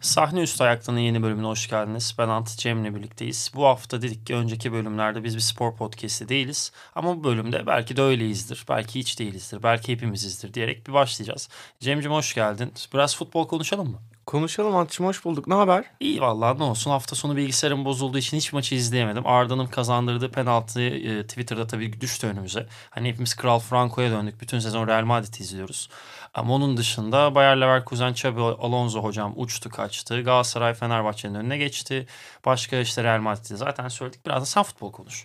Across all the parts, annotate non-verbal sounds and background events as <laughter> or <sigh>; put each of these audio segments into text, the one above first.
Sahne Üstü Ayaktan'ın yeni bölümüne hoş geldiniz. Ben Ant Cem'le birlikteyiz. Bu hafta dedik ki önceki bölümlerde biz bir spor podcast'i değiliz. Ama bu bölümde belki de öyleyizdir, belki hiç değilizdir, belki hepimizizdir diyerek bir başlayacağız. Cem'cim hoş geldin. Biraz futbol konuşalım mı? Konuşalım Ant'cığım hoş bulduk. Ne haber? İyi vallahi ne olsun. Hafta sonu bilgisayarım bozulduğu için hiç maçı izleyemedim. Arda'nın kazandırdığı penaltıyı e, Twitter'da tabii düştü önümüze. Hani hepimiz Kral Franco'ya döndük. Bütün sezon Real Madrid'i izliyoruz. Ama onun dışında Bayer Leverkusen, Xabi Alonso hocam uçtu kaçtı. Galatasaray Fenerbahçe'nin önüne geçti. Başka işte Real Madrid'i zaten söyledik. Biraz da sen futbol konuş.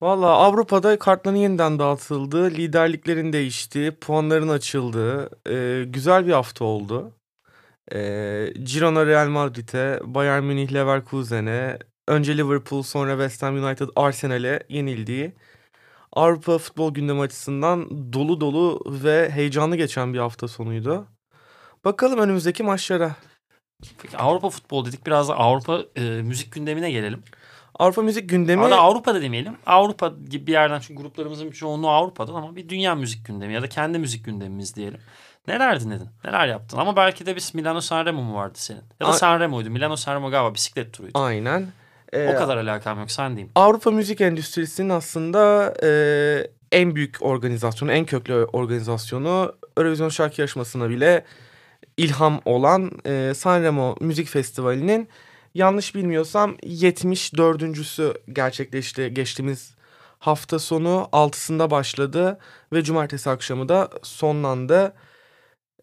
Valla Avrupa'da kartların yeniden dağıtıldı. Liderliklerin değişti. Puanların açıldı. Ee, güzel bir hafta oldu. Ee, Girona Real Madrid'e, Bayern Münih Leverkusen'e, önce Liverpool sonra West Ham United Arsenal'e yenildiği Avrupa futbol gündemi açısından dolu dolu ve heyecanlı geçen bir hafta sonuydu. Bakalım önümüzdeki maçlara. Peki Avrupa futbol dedik biraz da Avrupa e, müzik gündemine gelelim. Avrupa müzik gündemi... Arada Avrupa'da demeyelim. Avrupa gibi bir yerden çünkü gruplarımızın çoğunluğu Avrupa'dan ama bir dünya müzik gündemi ya da kendi müzik gündemimiz diyelim. Neler dinledin? Neler yaptın? Ama belki de biz Milano Sanremo mu vardı senin? Ya da Sanremo'ydu. Milano Sanremo galiba bisiklet turuydu. Aynen. Ee, o kadar alakam yok sen diyeyim. Avrupa müzik endüstrisinin aslında e, en büyük organizasyonu, en köklü organizasyonu Eurovision şarkı yarışmasına bile ilham olan e, Sanremo Müzik Festivali'nin yanlış bilmiyorsam 74.sü gerçekleşti geçtiğimiz hafta sonu 6'sında başladı ve cumartesi akşamı da sonlandı.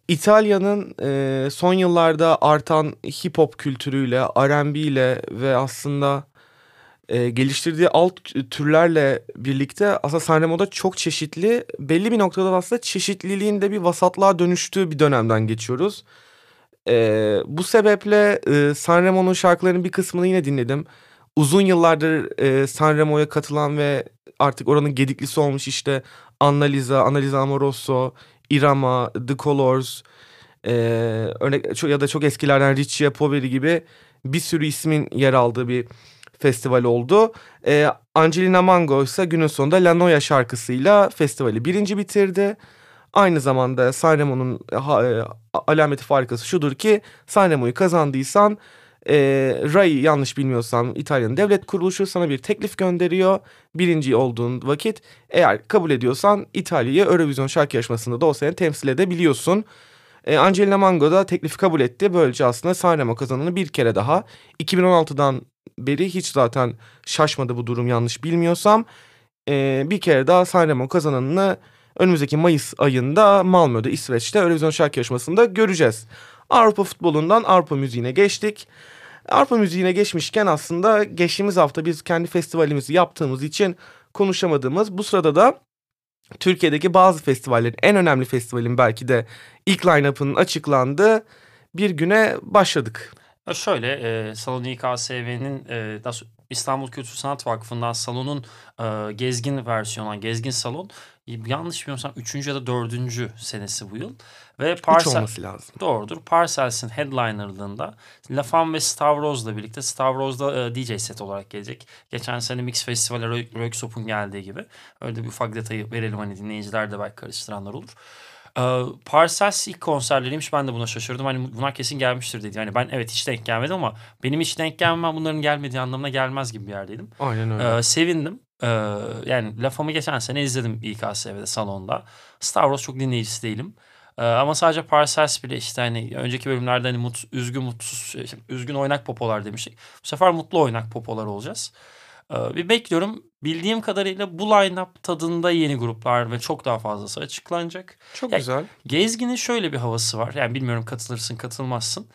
İtalya'nın e, son yıllarda artan hip hop kültürüyle, R&B ile ve aslında e, geliştirdiği alt türlerle birlikte aslında Sanremo'da çok çeşitli, belli bir noktada aslında çeşitliliğin de bir vasatlığa dönüştüğü bir dönemden geçiyoruz. E, bu sebeple e, Sanremo'nun şarkılarının bir kısmını yine dinledim. Uzun yıllardır e, Sanremo'ya katılan ve artık oranın gediklisi olmuş işte Annalisa, Annalisa Amoroso, Irama, The Colors, e, örnek ya da çok eskilerden Richie Poveri gibi bir sürü ismin yer aldığı bir festival oldu. E, Angelina Mango ise günün sonunda La Noia şarkısıyla festivali birinci bitirdi. Aynı zamanda Sanremo'nun e, alameti farikası şudur ki Sanremo'yu kazandıysan e, RAI yanlış bilmiyorsam İtalya'nın devlet kuruluşu sana bir teklif gönderiyor. Birinci olduğun vakit eğer kabul ediyorsan İtalya'yı Eurovision şarkı yarışmasında da o sene temsil edebiliyorsun. E, Angelina Mango da teklifi kabul etti. Böylece aslında Sanremo kazanını bir kere daha 2016'dan beri hiç zaten şaşmadı bu durum yanlış bilmiyorsam. E, bir kere daha Sanremo kazananını önümüzdeki Mayıs ayında Malmö'de İsveç'te Eurovision şarkı yarışmasında göreceğiz. Avrupa futbolundan Avrupa müziğine geçtik. Avrupa müziğine geçmişken aslında geçtiğimiz hafta biz kendi festivalimizi yaptığımız için konuşamadığımız bu sırada da Türkiye'deki bazı festivallerin en önemli festivalin belki de ilk line-up'ının açıklandığı bir güne başladık. Şöyle e, Salon İKSV'nin e, İstanbul Kültür Sanat Vakfı'ndan salonun e, gezgin versiyonu, gezgin salon yanlış bilmiyorsam 3. ya da 4. senesi bu yıl. Ve Parcel, olması lazım. Doğrudur. Parcels'in headlinerlığında Lafan ve Stavros'la birlikte Stavros'da e, DJ set olarak gelecek. Geçen sene Mix Festival'e Röksop'un geldiği gibi. Öyle bir ufak detayı verelim hani dinleyiciler de belki karıştıranlar olur. Ee, Parcels ilk konserleriymiş ben de buna şaşırdım. Hani bunlar kesin gelmiştir dedi. Yani ben evet hiç denk gelmedim ama benim hiç denk gelmem bunların gelmediği anlamına gelmez gibi bir yerdeydim. Aynen öyle. Ee, sevindim. Ee, yani lafımı geçen sene izledim İKSV'de salonda. Star Wars çok dinleyicisi değilim. Ee, ama sadece Parcells bile işte hani önceki bölümlerde hani mut, üzgün mutsuz şey, üzgün oynak popolar demiştik. Bu sefer mutlu oynak popolar olacağız. Ee, bir bekliyorum. Bildiğim kadarıyla bu line-up tadında yeni gruplar ve çok daha fazlası açıklanacak. Çok yani, güzel. Gezgin'in şöyle bir havası var. Yani bilmiyorum katılırsın katılmazsın.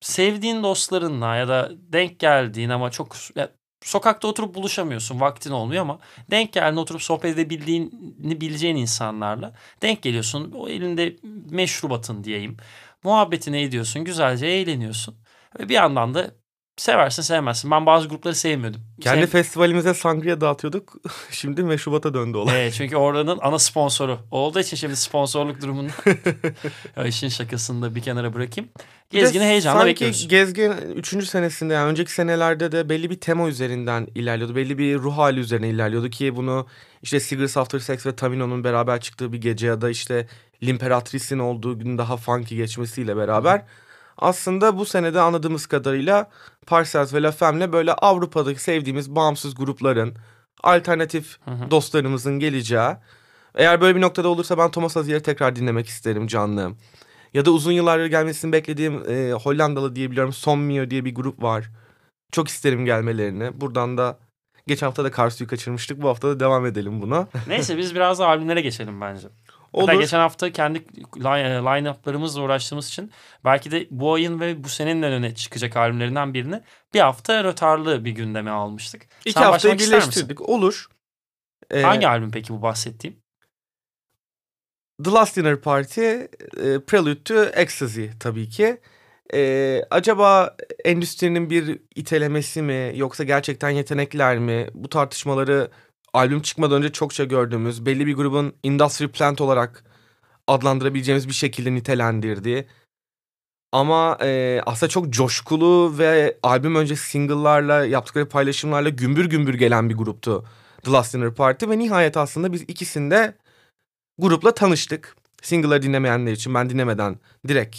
Sevdiğin dostlarınla ya da denk geldiğin ama çok ya, sokakta oturup buluşamıyorsun. Vaktin olmuyor ama denk geldiğinde oturup sohbet edebildiğini bileceğin insanlarla denk geliyorsun. O elinde meşrubatın diyeyim. Muhabbetini ediyorsun. Güzelce eğleniyorsun. Ve bir yandan da Seversin sevmezsin. Ben bazı grupları sevmiyordum. Kendi Sev... festivalimize sangria dağıtıyorduk. <laughs> şimdi meşrubata döndü olay. Evet çünkü oranın ana sponsoru olduğu için şimdi sponsorluk durumunda <laughs> işin şakasını da bir kenara bırakayım. Gezgin'i heyecanla sanki bekliyoruz. Gezgin 3. senesinde yani önceki senelerde de belli bir tema üzerinden ilerliyordu. Belli bir ruh hali üzerine ilerliyordu ki bunu işte Cigarettes After Sex ve Tamino'nun beraber çıktığı bir gece ya da işte L'Imperatrice'in olduğu gün daha funky geçmesiyle beraber... Hı aslında bu senede anladığımız kadarıyla Parcells ve La Femme'le böyle Avrupa'daki sevdiğimiz bağımsız grupların, alternatif Hı hı. dostlarımızın geleceği. Eğer böyle bir noktada olursa ben Thomas Azier'i tekrar dinlemek isterim canlı. Ya da uzun yıllardır gelmesini beklediğim e, Hollandalı diyebiliyorum Sommio diye bir grup var. Çok isterim gelmelerini. Buradan da geçen hafta da Karsu'yu kaçırmıştık. Bu hafta da devam edelim buna. Neyse biz biraz da albümlere geçelim bence. Olur. Hatta geçen hafta kendi line- line-up'larımızla uğraştığımız için belki de bu ayın ve bu senenin en öne çıkacak albümlerinden birini bir hafta rötarlı bir gündeme almıştık. İki Sen haftayı birleştirdik. Olur. Ee, Hangi albüm peki bu bahsettiğim? The Last Dinner Party, e, Prelude to Ecstasy tabii ki. E, acaba endüstrinin bir itelemesi mi yoksa gerçekten yetenekler mi? Bu tartışmaları albüm çıkmadan önce çokça gördüğümüz belli bir grubun industry plant olarak adlandırabileceğimiz bir şekilde nitelendirdiği. Ama e, aslında çok coşkulu ve albüm önce single'larla yaptıkları paylaşımlarla gümbür gümbür gelen bir gruptu The Last Dinner Party ve nihayet aslında biz ikisinde grupla tanıştık. Single'ları dinlemeyenler için ben dinlemeden direkt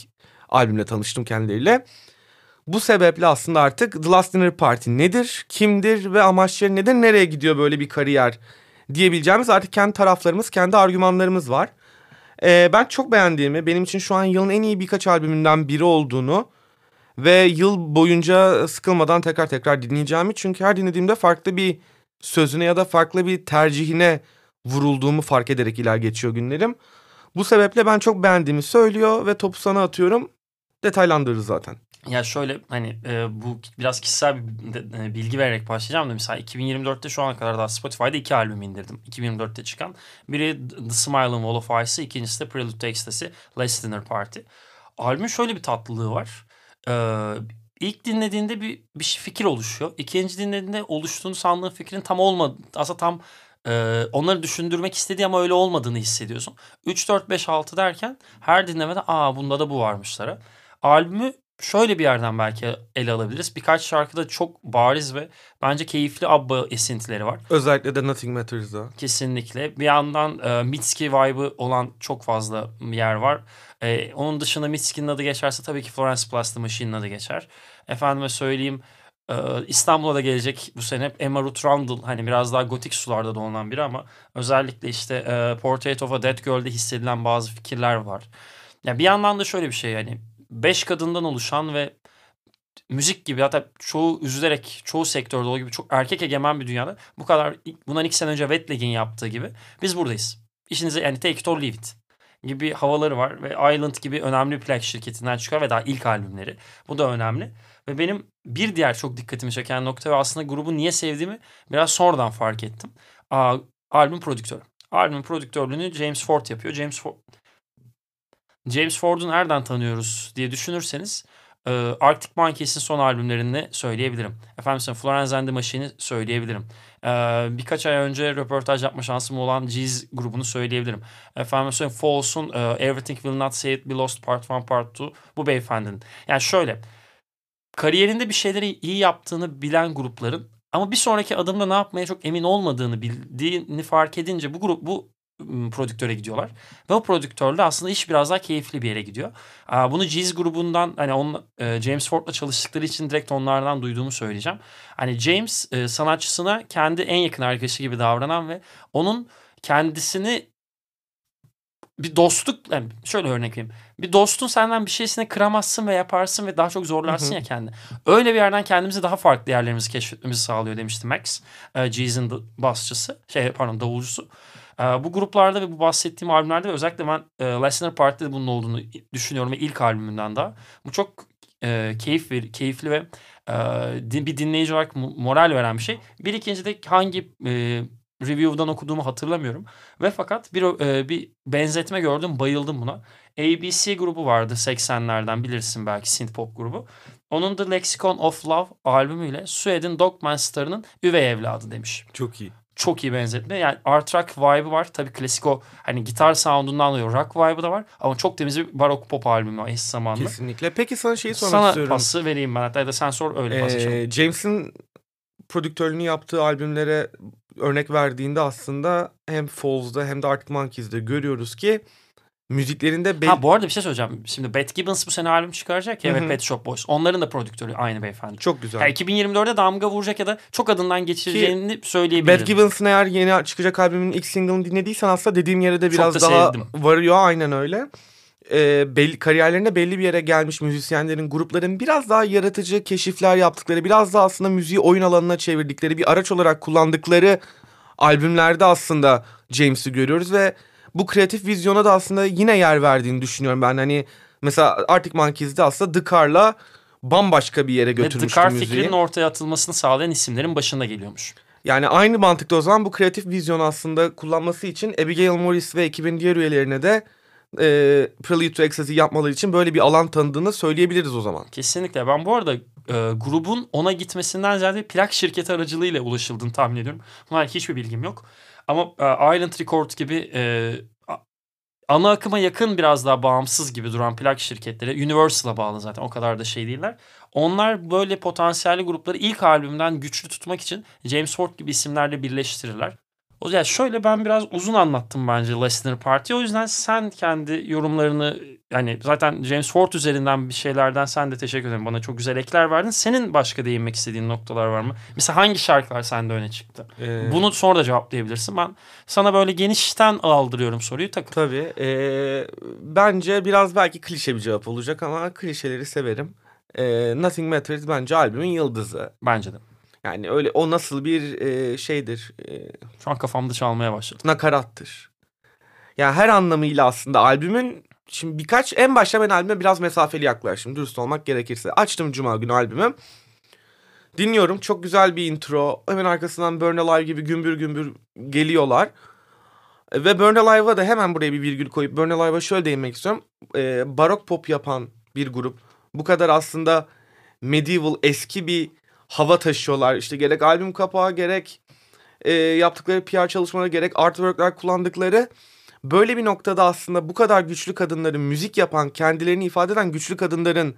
albümle tanıştım kendileriyle. Bu sebeple aslında artık The Last Dinner Party nedir, kimdir ve amaçları nedir, nereye gidiyor böyle bir kariyer diyebileceğimiz artık kendi taraflarımız, kendi argümanlarımız var. Ee, ben çok beğendiğimi, benim için şu an yılın en iyi birkaç albümünden biri olduğunu ve yıl boyunca sıkılmadan tekrar tekrar dinleyeceğimi. Çünkü her dinlediğimde farklı bir sözüne ya da farklı bir tercihine vurulduğumu fark ederek iler geçiyor günlerim. Bu sebeple ben çok beğendiğimi söylüyor ve topu sana atıyorum. Detaylandırırız zaten. Ya şöyle hani e, bu biraz kişisel bir e, bilgi vererek başlayacağım da mesela 2024'te şu ana kadar daha Spotify'da iki albüm indirdim. 2024'te çıkan. Biri The Smiling Wall of Ice'ı, ikincisi de Prelude to Ecstasy, Last Dinner Party. Albümün şöyle bir tatlılığı var. Ee, ilk dinlediğinde bir, bir şey- fikir oluşuyor. İkinci dinlediğinde oluştuğunu sandığın fikrin tam olmadı. Aslında tam e, onları düşündürmek istediği ama öyle olmadığını hissediyorsun. 3, 4, 5, 6 derken her dinlemede aa bunda da bu varmışlara. Albümü şöyle bir yerden belki ele alabiliriz. Birkaç şarkıda çok bariz ve bence keyifli ABBA esintileri var. Özellikle de Nothing Matters'da. Kesinlikle. Bir yandan e, Mitski vibe'ı olan çok fazla yer var. E, onun dışında Mitski'nin adı geçerse tabii ki Florence Plus The Machine'in adı geçer. Efendime söyleyeyim e, İstanbul'a da gelecek bu sene Emma Ruth Rundle hani biraz daha gotik sularda dolanan biri ama özellikle işte e, Portrait of a Dead Girl'de hissedilen bazı fikirler var. Ya bir yandan da şöyle bir şey yani beş kadından oluşan ve müzik gibi hatta çoğu üzülerek çoğu sektörde olduğu gibi çok erkek egemen bir dünyada bu kadar bundan iki sene önce Wetleg'in yaptığı gibi biz buradayız. İşinize yani take it or leave it gibi havaları var ve Island gibi önemli plak şirketinden çıkıyor ve daha ilk albümleri. Bu da önemli. Ve benim bir diğer çok dikkatimi çeken nokta ve aslında grubu niye sevdiğimi biraz sonradan fark ettim. Aa, albüm prodüktörü. Albümün prodüktörlüğünü James Ford yapıyor. James Ford James Ford'u nereden tanıyoruz diye düşünürseniz e, Arctic Monkeys'in son albümlerini söyleyebilirim. Efendim Florence and the Machine'i söyleyebilirim. E, birkaç ay önce röportaj yapma şansım olan Jeez grubunu söyleyebilirim. Efendim söyleyeyim Falls'un e, Everything Will Not Say It Be Lost Part 1 Part 2 bu beyefendinin. Yani şöyle kariyerinde bir şeyleri iyi yaptığını bilen grupların ama bir sonraki adımda ne yapmaya çok emin olmadığını bildiğini fark edince bu grup bu prodüktöre gidiyorlar. Ve o prodüktörle aslında iş biraz daha keyifli bir yere gidiyor. Bunu Jeez grubundan hani on, e, James Ford'la çalıştıkları için direkt onlardan duyduğumu söyleyeceğim. Hani James e, sanatçısına kendi en yakın arkadaşı gibi davranan ve onun kendisini bir dostluk yani şöyle örnek vereyim. Bir dostun senden bir şeysine kıramazsın ve yaparsın ve daha çok zorlarsın Hı hı. ya kendini. Öyle bir yerden kendimizi daha farklı yerlerimizi keşfetmemizi sağlıyor demişti Max. Jeez'in basçısı. Şey pardon davulcusu. E, bu gruplarda ve bu bahsettiğim albümlerde özellikle ben e, Listener Party'de bunun olduğunu düşünüyorum ve ilk albümünden daha. Bu çok e, keyif ver, keyifli ve e, bir dinleyici olarak mo- moral veren bir şey. Bir ikinci de hangi review'dan okuduğumu hatırlamıyorum. Ve fakat bir bir benzetme gördüm, bayıldım buna. ABC grubu vardı 80'lerden bilirsin belki synth pop grubu. Onun The Lexicon of Love albümüyle Sued'in Dogmaster'ın üvey evladı demiş. Çok iyi. Çok iyi benzetme. Yani art rock vibe'ı var. Tabii klasik o hani gitar sound'undan dolayı rock vibe'ı da var. Ama çok temiz bir barok pop albümü eş zamanlı. Kesinlikle. Peki sana şeyi sormak Sana istiyorum. pası vereyim ben hatta ya da sen sor öyle. Ee, James'in prodüktörlüğünü yaptığı albümlere örnek verdiğinde aslında hem Falls'da hem de Arctic Monkeys'de görüyoruz ki müziklerinde bel- Ha bu arada bir şey söyleyeceğim. Şimdi Beth Gibbons bu sene albüm çıkaracak ya Hı ve. Pet Shop Boys. Onların da prodüktörü aynı beyefendi. çok güzel. Ya 2024'de damga vuracak ya da çok adından geçireceğini söyleyebilirim. Bad Gibbons'ın eğer yeni çıkacak albümün ilk single'ını dinlediysen aslında dediğim yere de biraz da daha sevdim. varıyor aynen öyle. Ee, belli, kariyerlerinde belli bir yere gelmiş müzisyenlerin, grupların biraz daha yaratıcı keşifler yaptıkları, biraz daha aslında müziği oyun alanına çevirdikleri, bir araç olarak kullandıkları albümlerde aslında James'i görüyoruz ve bu kreatif vizyona da aslında yine yer verdiğini düşünüyorum ben. Hani mesela Arctic Monkeys'de aslında The Car'la bambaşka bir yere Ve The götürmüştü Car müziği. fikrinin ortaya atılmasını sağlayan isimlerin başında geliyormuş. Yani aynı mantıkta o zaman bu kreatif vizyonu aslında kullanması için Abigail Morris ve ekibin diğer üyelerine de e, Prelude to Ecstasy yapmaları için böyle bir alan tanıdığını söyleyebiliriz o zaman. Kesinlikle. Ben bu arada e, grubun ona gitmesinden ziyade plak şirketi aracılığıyla ulaşıldığını tahmin ediyorum. Bunlar hiçbir bilgim yok. Ama e, Island Records gibi e, ana akıma yakın biraz daha bağımsız gibi duran plak şirketleri Universal'a bağlı zaten o kadar da şey değiller. Onlar böyle potansiyelli grupları ilk albümden güçlü tutmak için James Ford gibi isimlerle birleştirirler. O yani şöyle ben biraz uzun anlattım bence Listener Party. O yüzden sen kendi yorumlarını yani zaten James Ford üzerinden bir şeylerden sen de teşekkür ederim. Bana çok güzel ekler verdin. Senin başka değinmek istediğin noktalar var mı? Mesela hangi şarkılar sende öne çıktı? Ee, Bunu sonra da cevaplayabilirsin. Ben sana böyle genişten aldırıyorum soruyu takıl. Tabii. e, bence biraz belki klişe bir cevap olacak ama klişeleri severim. E, Nothing Matters bence albümün yıldızı. Bence de. Yani öyle o nasıl bir e, şeydir, e, Şu an kafamda çalmaya başladı. nakarattır. Yani her anlamıyla aslında albümün şimdi birkaç en başta ben albüme biraz mesafeli yaklaştım dürüst olmak gerekirse. Açtım cuma günü albümü. Dinliyorum çok güzel bir intro. Hemen arkasından Burn Alive gibi gümbür gümbür geliyorlar. E, Ve Burn Alive'a da hemen buraya bir virgül koyup Burn Alive'a şöyle değinmek istiyorum. Ee, barok pop yapan bir grup. Bu kadar aslında medieval eski bir hava taşıyorlar. İşte gerek albüm kapağı gerek e, yaptıkları PR çalışmaları gerek artworkler kullandıkları böyle bir noktada aslında bu kadar güçlü kadınların müzik yapan kendilerini ifade eden güçlü kadınların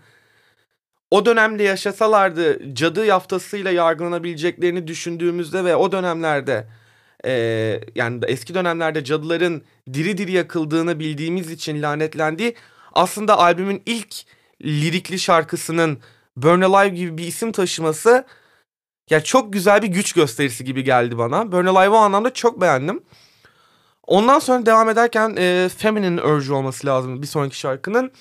o dönemde yaşasalardı cadı yaftasıyla yargılanabileceklerini düşündüğümüzde ve o dönemlerde e, yani eski dönemlerde cadıların diri diri yakıldığını bildiğimiz için lanetlendiği aslında albümün ilk lirikli şarkısının Burn Alive gibi bir isim taşıması ya çok güzel bir güç gösterisi gibi geldi bana. Burn Alive'ı o anlamda çok beğendim. Ondan sonra devam ederken e, Feminine Urge olması lazım bir sonraki şarkının.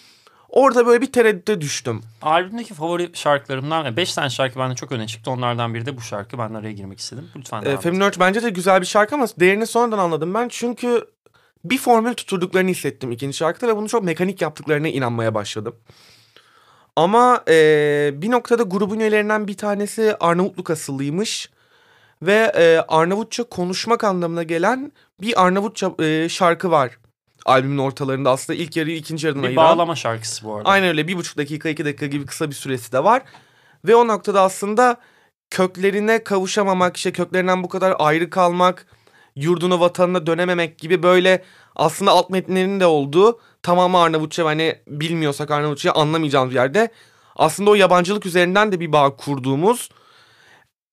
Orada böyle bir tereddüte düştüm. Albümdeki favori şarkılarımdan 5 tane şarkı bende çok öne çıktı. Onlardan biri de bu şarkı. Ben araya girmek istedim. Lütfen E. Feminine Urge bence de güzel bir şarkı ama değerini sonradan anladım ben. Çünkü bir formül tuturduklarını hissettim ikinci şarkıda ve bunu çok mekanik yaptıklarına inanmaya başladım. Ama e, bir noktada grubun üyelerinden bir tanesi Arnavutluk asıllıymış. Ve e, Arnavutça konuşmak anlamına gelen bir Arnavutça e, şarkı var. Albümün ortalarında aslında ilk yarıyı ikinci yarıdan Bir ayıran. bağlama şarkısı bu arada. Aynen öyle bir buçuk dakika iki dakika gibi kısa bir süresi de var. Ve o noktada aslında köklerine kavuşamamak işte köklerinden bu kadar ayrı kalmak yurduna vatanına dönememek gibi böyle aslında alt metinlerinin de olduğu tamamı Arnavutça hani bilmiyorsak Arnavutça'yı anlamayacağımız yerde aslında o yabancılık üzerinden de bir bağ kurduğumuz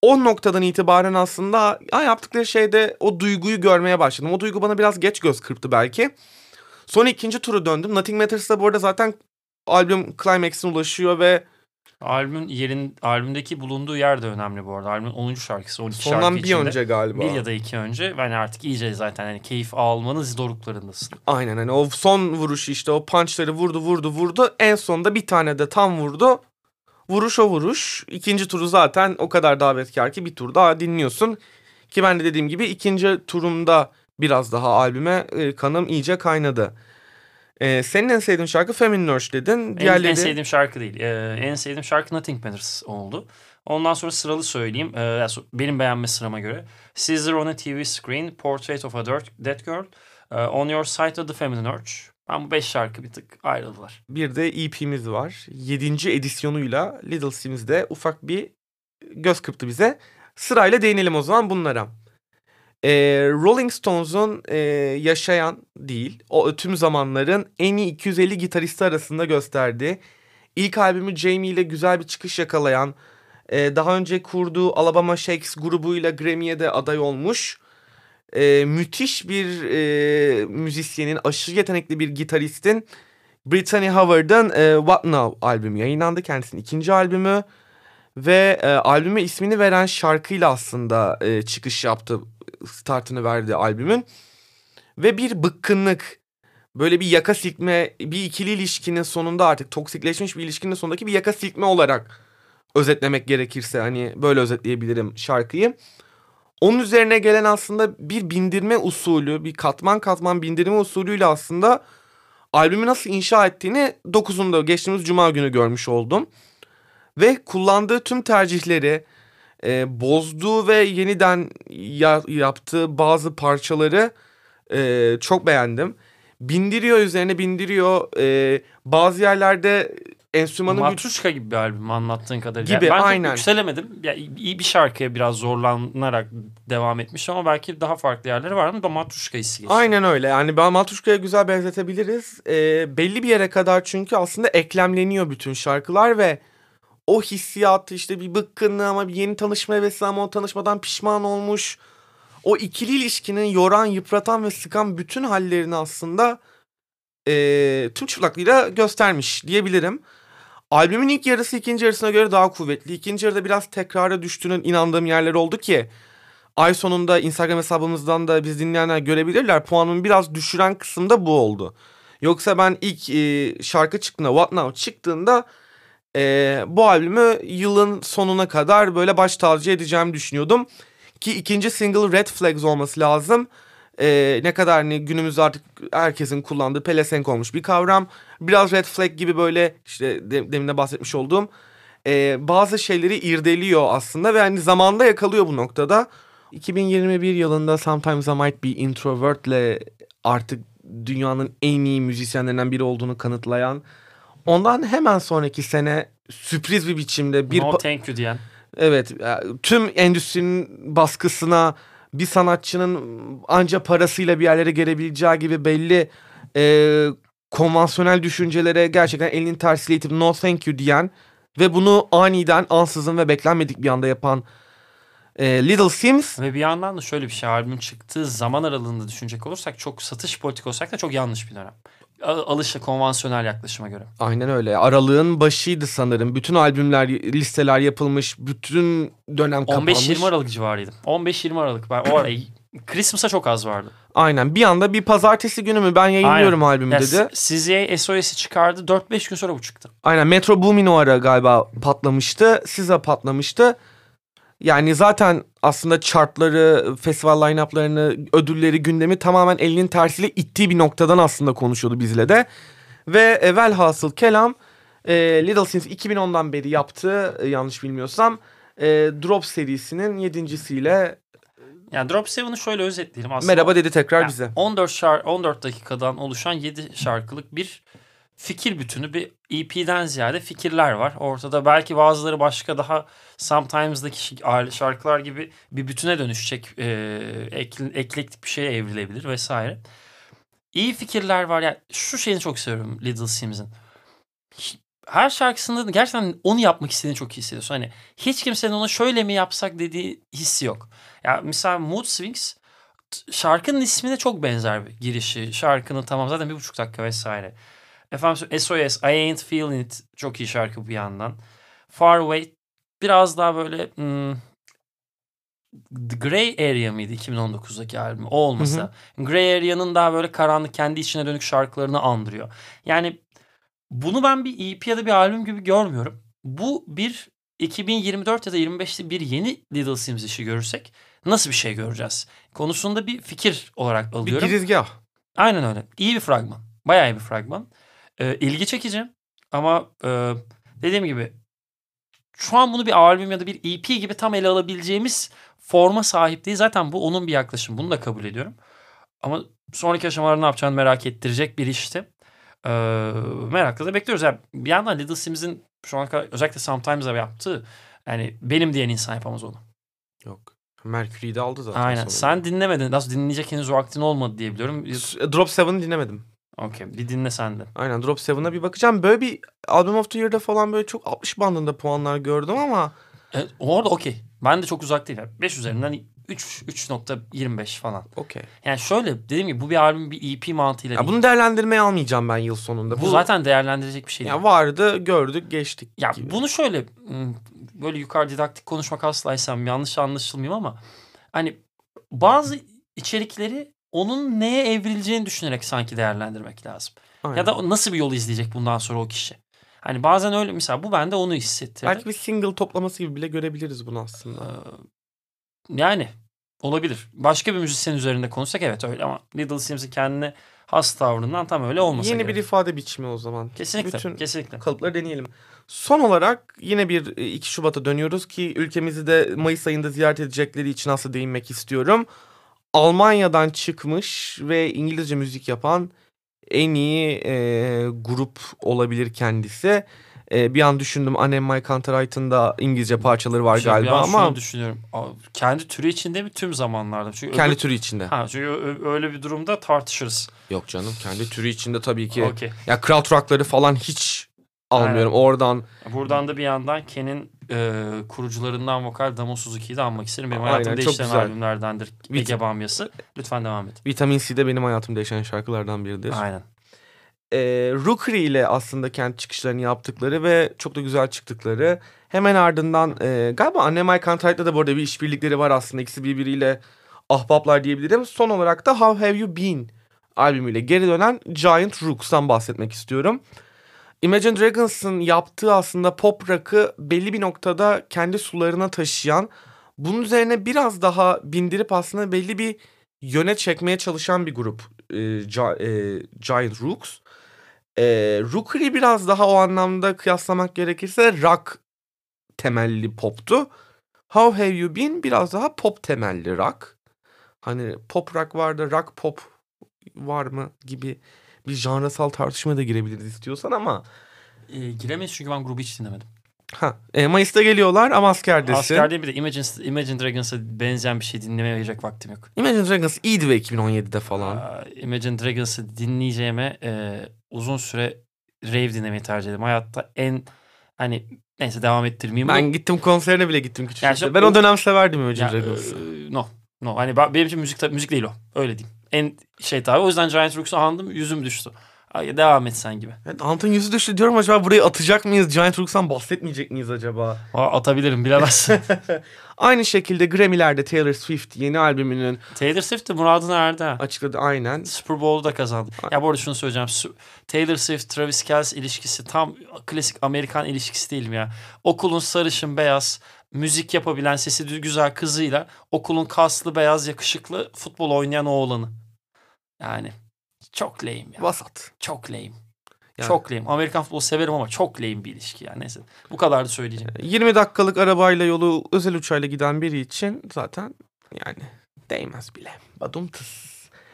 o noktadan itibaren aslında ya yaptıkları şeyde o duyguyu görmeye başladım. O duygu bana biraz geç göz kırptı belki. Sonra ikinci turu döndüm. Nothing Matters'da bu arada zaten albüm climax'ine ulaşıyor ve Albümün yerin albümdeki bulunduğu yer de önemli bu arada. Albümün 10. şarkısı 12 sondan şarkı bir içinde. önce galiba. Bir ya da iki önce. Yani artık iyice zaten hani keyif almanın doruklarındasın. Aynen hani o son vuruşu işte o punchları vurdu vurdu vurdu. En sonunda bir tane de tam vurdu. Vuruş o vuruş. İkinci turu zaten o kadar davetkar ki bir tur daha dinliyorsun. Ki ben de dediğim gibi ikinci turumda biraz daha albüme e, kanım iyice kaynadı. E, senin en sevdiğin şarkı Feminine Urge dedin. En, Diğerleri... en sevdiğim şarkı değil. Ee, en sevdiğim şarkı Nothing Matters oldu. Ondan sonra sıralı söyleyeyim. So- benim beğenme sırama göre. Caesar on a TV Screen, Portrait of a Dirt- Dead Girl, e, On Your Side of the Feminine Urge. Ben bu beş şarkı bir tık ayrıldılar. Bir de EP'miz var. Yedinci edisyonuyla Little Sims'de ufak bir göz kırptı bize. Sırayla değinelim o zaman bunlara. Ee, Rolling Stones'un e, yaşayan değil, o tüm zamanların en iyi 250 gitaristi arasında gösterdiği, ilk albümü Jamie ile güzel bir çıkış yakalayan, e, daha önce kurduğu Alabama Shakes grubuyla Grammy'ye de aday olmuş, e, müthiş bir e, müzisyenin, aşırı yetenekli bir gitaristin Brittany Howard'ın e, What Now albümü yayınlandı. Kendisinin ikinci albümü ve e, albüme ismini veren şarkıyla aslında e, çıkış yaptı. Startını verdi albümün. Ve bir bıkkınlık, böyle bir yaka silkme, bir ikili ilişkinin sonunda artık toksikleşmiş bir ilişkinin sonundaki bir yaka silkme olarak özetlemek gerekirse hani böyle özetleyebilirim şarkıyı. Onun üzerine gelen aslında bir bindirme usulü, bir katman katman bindirme usulüyle aslında albümü nasıl inşa ettiğini 9'unda geçtiğimiz cuma günü görmüş oldum. Ve kullandığı tüm tercihleri, e, bozduğu ve yeniden ya, yaptığı bazı parçaları e, çok beğendim. Bindiriyor üzerine bindiriyor. E, bazı yerlerde enstrümanın Matruşka gibi bir albüm anlattığın kadarıyla. Gibi, ben aynen. yükselemedim. Ya, iyi bir şarkıya biraz zorlanarak devam etmiş ama belki daha farklı yerleri var ama da Matruşka hissi geçti. Aynen öyle. Yani ben Matruşka'ya güzel benzetebiliriz. Ee, belli bir yere kadar çünkü aslında eklemleniyor bütün şarkılar ve o hissiyatı işte bir bıkkınlığı ama bir yeni tanışma hevesi ama o tanışmadan pişman olmuş. O ikili ilişkinin yoran, yıpratan ve sıkan bütün hallerini aslında e, tüm çıplaklığıyla göstermiş diyebilirim. Albümün ilk yarısı ikinci yarısına göre daha kuvvetli. İkinci yarıda biraz tekrara düştüğünün inandığım yerler oldu ki ay sonunda Instagram hesabımızdan da biz dinleyenler görebilirler. Puanımı biraz düşüren kısımda bu oldu. Yoksa ben ilk e, şarkı çıktığında What Now çıktığında e, bu albümü yılın sonuna kadar böyle baş tacı edeceğimi düşünüyordum. Ki ikinci single Red Flags olması lazım. E, ne kadar hani günümüzde artık herkesin kullandığı pelesenk olmuş bir kavram. Biraz Red Flag gibi böyle işte de, demin de bahsetmiş olduğum e, bazı şeyleri irdeliyor aslında ve hani zamanda yakalıyor bu noktada. 2021 yılında Sometimes I Might Be Introvert'le artık dünyanın en iyi müzisyenlerinden biri olduğunu kanıtlayan ondan hemen sonraki sene sürpriz bir biçimde bir no thank you diyen. Evet tüm endüstrinin baskısına bir sanatçının anca parasıyla bir yerlere gelebileceği gibi belli e, konvansiyonel düşüncelere gerçekten elinin tersiyle itip no thank you diyen ve bunu aniden ansızın ve beklenmedik bir anda yapan e, Little Sims. Ve bir yandan da şöyle bir şey albüm çıktığı zaman aralığında düşünecek olursak çok satış politik olsak da çok yanlış bir dönem. Alışa konvansiyonel yaklaşıma göre. Aynen öyle. Aralığın başıydı sanırım. Bütün albümler, listeler yapılmış. Bütün dönem kapanmış. 15-20 Aralık civarıydı. 15-20 Aralık. Ben o arayı <clears throat> Christmas'a çok az vardı. Aynen. Bir anda bir pazartesi günü mü ben yayınlıyorum Aynen. albümü ya, dedi. Sizye SOS'i çıkardı. 4-5 gün sonra bu çıktı. Aynen. Metro Boomin o ara galiba patlamıştı. Size patlamıştı. Yani zaten aslında chartları, festival line-up'larını, ödülleri, gündemi tamamen elinin tersiyle ittiği bir noktadan aslında konuşuyordu bizle de. Ve evvel hasıl kelam e, Little Sims 2010'dan beri yaptığı e, yanlış bilmiyorsam e, Drop serisinin yedincisiyle yani Drop 7'ı şöyle özetleyelim aslında. Merhaba dedi tekrar yani bize. 14 şar 14 dakikadan oluşan 7 şarkılık bir fikir bütünü bir EP'den ziyade fikirler var. Ortada belki bazıları başka daha Sometimes'daki şarkılar gibi bir bütüne dönüşecek e, ek, eklektik bir şeye evrilebilir vesaire. İyi fikirler var. Yani şu şeyini çok seviyorum Little Sims'in. Her şarkısında gerçekten onu yapmak istediğini çok hissediyorsun. Hani hiç kimsenin ona şöyle mi yapsak dediği hissi yok. Ya yani mesela Mood Swings şarkının ismine çok benzer bir girişi. Şarkının tamam zaten bir buçuk dakika vesaire. Efendim SOS, I Ain't Feeling It çok iyi şarkı bir yandan. Far Away biraz daha böyle hmm, Grey Area mıydı 2019'daki albüm? O olmasa. Hı hı. Grey Area'nın daha böyle karanlık kendi içine dönük şarkılarını andırıyor. Yani bunu ben bir EP ya da bir albüm gibi görmüyorum. Bu bir 2024 ya da 25'te bir yeni Little Sims işi görürsek nasıl bir şey göreceğiz? Konusunda bir fikir olarak alıyorum. Bir girizgah. Aynen öyle. İyi bir fragman. Bayağı iyi bir fragman. Ee, ilgi çekici ama e, dediğim gibi şu an bunu bir albüm ya da bir EP gibi tam ele alabileceğimiz forma sahip değil. Zaten bu onun bir yaklaşım. Bunu da kabul ediyorum. Ama sonraki aşamalarda ne yapacağını merak ettirecek bir işti. Ee, merakla da bekliyoruz. Yani bir yandan Little Sims'in şu an kadar özellikle Sometimes'a yaptığı yani benim diyen insan yapamaz onu. Yok. Mercury'yi de aldı zaten. Aynen. Sonunda. Sen dinlemedin. Nasıl dinleyecek henüz vaktin olmadı diye biliyorum. Drop 7'ı dinlemedim. Okey. Bir dinle sen de. Aynen Drop 7'a bir bakacağım. Böyle bir Album of the Year'da falan böyle çok 60 bandında puanlar gördüm ama. Evet, orada okey. Ben de çok uzak değilim. 5 üzerinden 3 3.25 falan. Okey. Yani şöyle dediğim gibi bu bir albüm bir EP mantığıyla Ya değil. bunu değerlendirmeye almayacağım ben yıl sonunda. bu zaten değerlendirecek bir şey değil. ya vardı, gördük, geçtik Ya gibi. bunu şöyle hmm, böyle yukarı didaktik konuşmak asla istemem. Yanlış anlaşılmayayım ama hani bazı içerikleri onun neye evrileceğini düşünerek sanki değerlendirmek lazım. Aynen. Ya da nasıl bir yol izleyecek bundan sonra o kişi. Hani bazen öyle mesela bu bende onu hissettirdi. Belki bir single toplaması gibi bile görebiliriz bunu aslında. Ee, yani olabilir. Başka bir müzisyen üzerinde konuşsak evet öyle ama Little Sims'in kendine has tavrından tam öyle olmasa Yeni gerek. bir ifade biçimi o zaman. Kesinlikle. Bütün Kesinlikle. kalıpları deneyelim. Son olarak yine bir e, 2 Şubat'a dönüyoruz ki ülkemizi de Mayıs ayında ziyaret edecekleri için aslında değinmek istiyorum. Almanya'dan çıkmış ve İngilizce müzik yapan en iyi e, grup olabilir kendisi. E, bir an düşündüm Annem My Cantarite'ın da İngilizce parçaları var Şey, bir galiba an şunu ama düşünüyorum. Aa, Kendi türü içinde mi tüm zamanlarda? Çünkü kendi öbür- türü içinde. Ha, çünkü öyle bir durumda tartışırız. Yok canım kendi türü içinde tabii ki. Okey. Ya krautrock'ları falan hiç almıyorum. Oradan Buradan da bir yandan Ken'in e, kurucularından vokal Damo Suzuki'yi de anmak isterim. Benim Aynen, hayatımda çok değiştiren güzel. albümlerdendir Vit- Ege Bamyası. Lütfen devam et. Vitamin C'de benim hayatımda yaşayan şarkılardan biridir. Aynen. e, Rookery ile aslında kendi çıkışlarını yaptıkları ve çok da güzel çıktıkları. Hemen ardından e, galiba Annem I Can't Write'la da bu arada bir işbirlikleri var aslında. İkisi birbiriyle ahbaplar diyebilirim. Son olarak da How Have You Been albümüyle geri dönen Giant Rooks'tan bahsetmek istiyorum. Imagine Dragons'ın yaptığı aslında pop rock'ı belli bir noktada kendi sularına taşıyan, bunun üzerine biraz daha bindirip aslında belli bir yöne çekmeye çalışan bir grup e, e, Giant Rooks. E, Rookery biraz daha o anlamda kıyaslamak gerekirse rock temelli poptu. How Have You Been biraz daha pop temelli rock. Hani pop rock var da rock pop var mı gibi bir janrasal tartışmaya da girebiliriz istiyorsan ama E, giremeyiz çünkü ben grubu hiç dinlemedim. ha e, Mayıs'ta geliyorlar ama askerdesin. Asker değil bir de Imagine, Imagine Dragons'a benzeyen bir şey dinlemeye ayıracak vaktim yok. Imagine Dragons iyiydi ve 2017'de falan. Aa, Imagine Dragons'ı dinleyeceğime e, uzun süre rave dinlemeyi tercih ederim. Hayatta en hani neyse devam ettirmeyeyim. Ben bunu. gittim konserine bile gittim küçüklükte. Yani işte ben o- o dönem severdim Imagine Ya, Dragons'ı. e, no. No. Hani benim için müzik, müzik değil o. Öyle diyeyim. En şey tabii. O yüzden Giant Rooks'u andım. Yüzüm düştü. Ay, devam et sen gibi. Evet, Ant'ın yüzü düştü diyorum acaba burayı atacak mıyız? Giant Rooks'tan bahsetmeyecek miyiz acaba? Aa, atabilirim bilemezsin. <laughs> Aynı şekilde Grammy'lerde Taylor Swift yeni albümünün Taylor Swift de muradına erdi açıkladı aynen. Super Bowl'u da kazandı. Ya bu arada şunu söyleyeceğim. Taylor Swift, Travis Kelce ilişkisi tam klasik Amerikan ilişkisi değil mi ya? Okulun sarışın beyaz, müzik yapabilen, sesi güzel kızıyla okulun kaslı beyaz yakışıklı futbol oynayan oğlanı. Yani çok lame ya. Vasat. Çok lame. Yani- Çok lame. Amerikan futbolu severim ama çok lame bir ilişki ya. Neyse. Bu kadar da söyleyeceğim. 20 dakikalık arabayla yolu özel uçağıyla giden biri için zaten yani değmez bile. Badum tıs.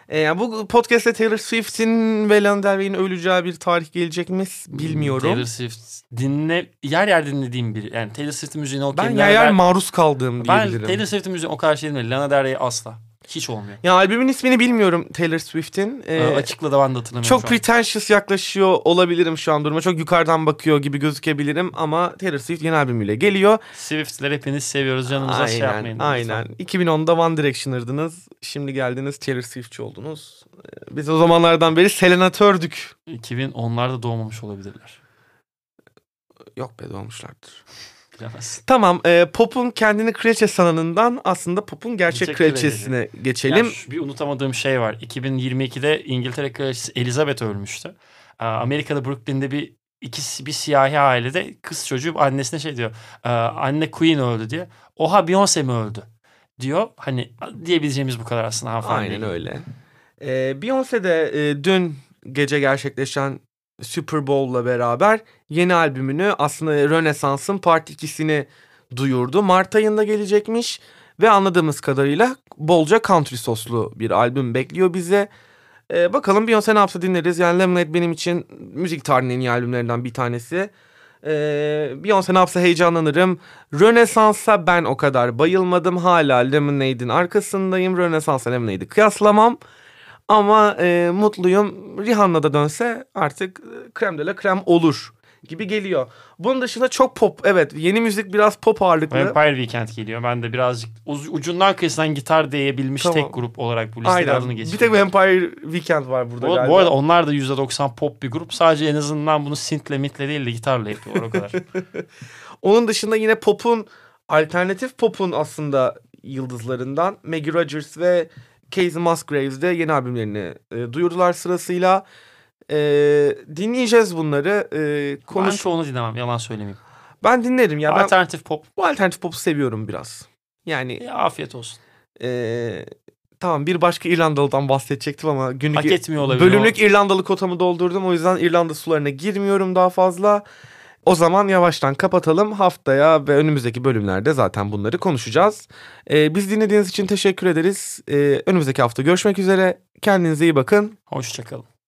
E, yani bu podcast'te Taylor Swift'in ve Lana Del Rey'in öleceği bir tarih gelecek mi bilmiyorum. Taylor Swift dinle yer yer dinlediğim biri. Yani Taylor Swift'in müziğine o ben kelimeler yer yer maruz kaldığım Ben diyebilirim. Taylor Swift'in müziğine o kadar şey dinlemedim. Lana Del Rey asla. Hiç olmuyor. Ya albümün ismini bilmiyorum Taylor Swift'in. Ee, açıkla da ben de hatırlamıyorum çok pretentious yaklaşıyor olabilirim şu an duruma. Çok yukarıdan bakıyor gibi gözükebilirim ama Taylor Swift yeni albümüyle geliyor. Swift'ler hepiniz seviyoruz. Canımıza şey aynen, yapmayın. aynen. 2010'da One Direction'ırdınız. Şimdi geldiniz Taylor Swift'çi oldunuz. Ee, Biz o zamanlardan beri Selenatördük. Lütfen. 2010'larda doğmamış olabilirler. Yok be doğmuşlardır. Bilemezsin. Tamam e, pop'un kendini kraliçe sananından aslında pop'un gerçek Gerçek kraliçesine geçelim. Ya şu bir unutamadığım şey var. 2022'de İngiltere Kraliçesi Elizabeth ölmüştü. Amerika'da Brooklyn'de bir ikisi bir siyahi ailede kız çocuğu annesine şey diyor. "Aa, Anne Queen öldü diye. Oha Beyoncé mi öldü? Diyor. Hani diyebileceğimiz bu kadar aslında hanımefendi. Aynen öyle. Ee, Beyoncé de e, dün gece gerçekleşen Super Bowl'la beraber yeni albümünü aslında Rönesans'ın Part 2'sini duyurdu. Mart ayında gelecekmiş ve anladığımız kadarıyla bolca country soslu bir albüm bekliyor bize. Ee, bakalım Beyoncé ne yapsa dinleriz. Yani Lemonade benim için müzik tarihinin en iyi albümlerinden bir tanesi. Ee, Beyoncé ne yapsa heyecanlanırım. Rönesans'a ben o kadar bayılmadım. Hala Lemonade'in arkasındayım. Rönesans'la Lemonade'i kıyaslamam. Ama e, mutluyum. Rihanna da dönse artık e, krem de la krem olur gibi geliyor. Bunun dışında çok pop. Evet yeni müzik biraz pop ağırlıklı. Vampire Weekend geliyor. Ben de birazcık ucundan kıyısından gitar diyebilmiş Tamam. tek grup olarak bu listede adını Aynen. Bir tek Vampire Weekend var burada bu, galiba. bu arada onlar da %90 pop bir grup. Sadece en azından bunu synth'le mitle değil de gitarla yapıyorlar o kadar. <laughs> Onun dışında yine pop'un alternatif pop'un aslında yıldızlarından Maggie Rogers ve Casey Musgraves de yeni albümlerini e, duyurdular sırasıyla. E, dinleyeceğiz bunları. E, Ben konuş çoğunu dinlemem yalan söylemeyeyim. ben dinlerim ya. Ben Alternatif pop. bu alternatif pop'u seviyorum biraz. Yani Ya, afiyet olsun. e, tamam bir başka İrlandalı'dan bahsedecektim ama günlük Hak etmiyor olabilir. bölümlük İrlandalı kotamı doldurdum. O yüzden İrlanda sularına girmiyorum daha fazla. O zaman yavaştan kapatalım. Haftaya ve önümüzdeki bölümlerde zaten bunları konuşacağız. Ee, biz dinlediğiniz için teşekkür ederiz. Ee, önümüzdeki hafta görüşmek üzere. Kendinize iyi bakın. Hoşçakalın.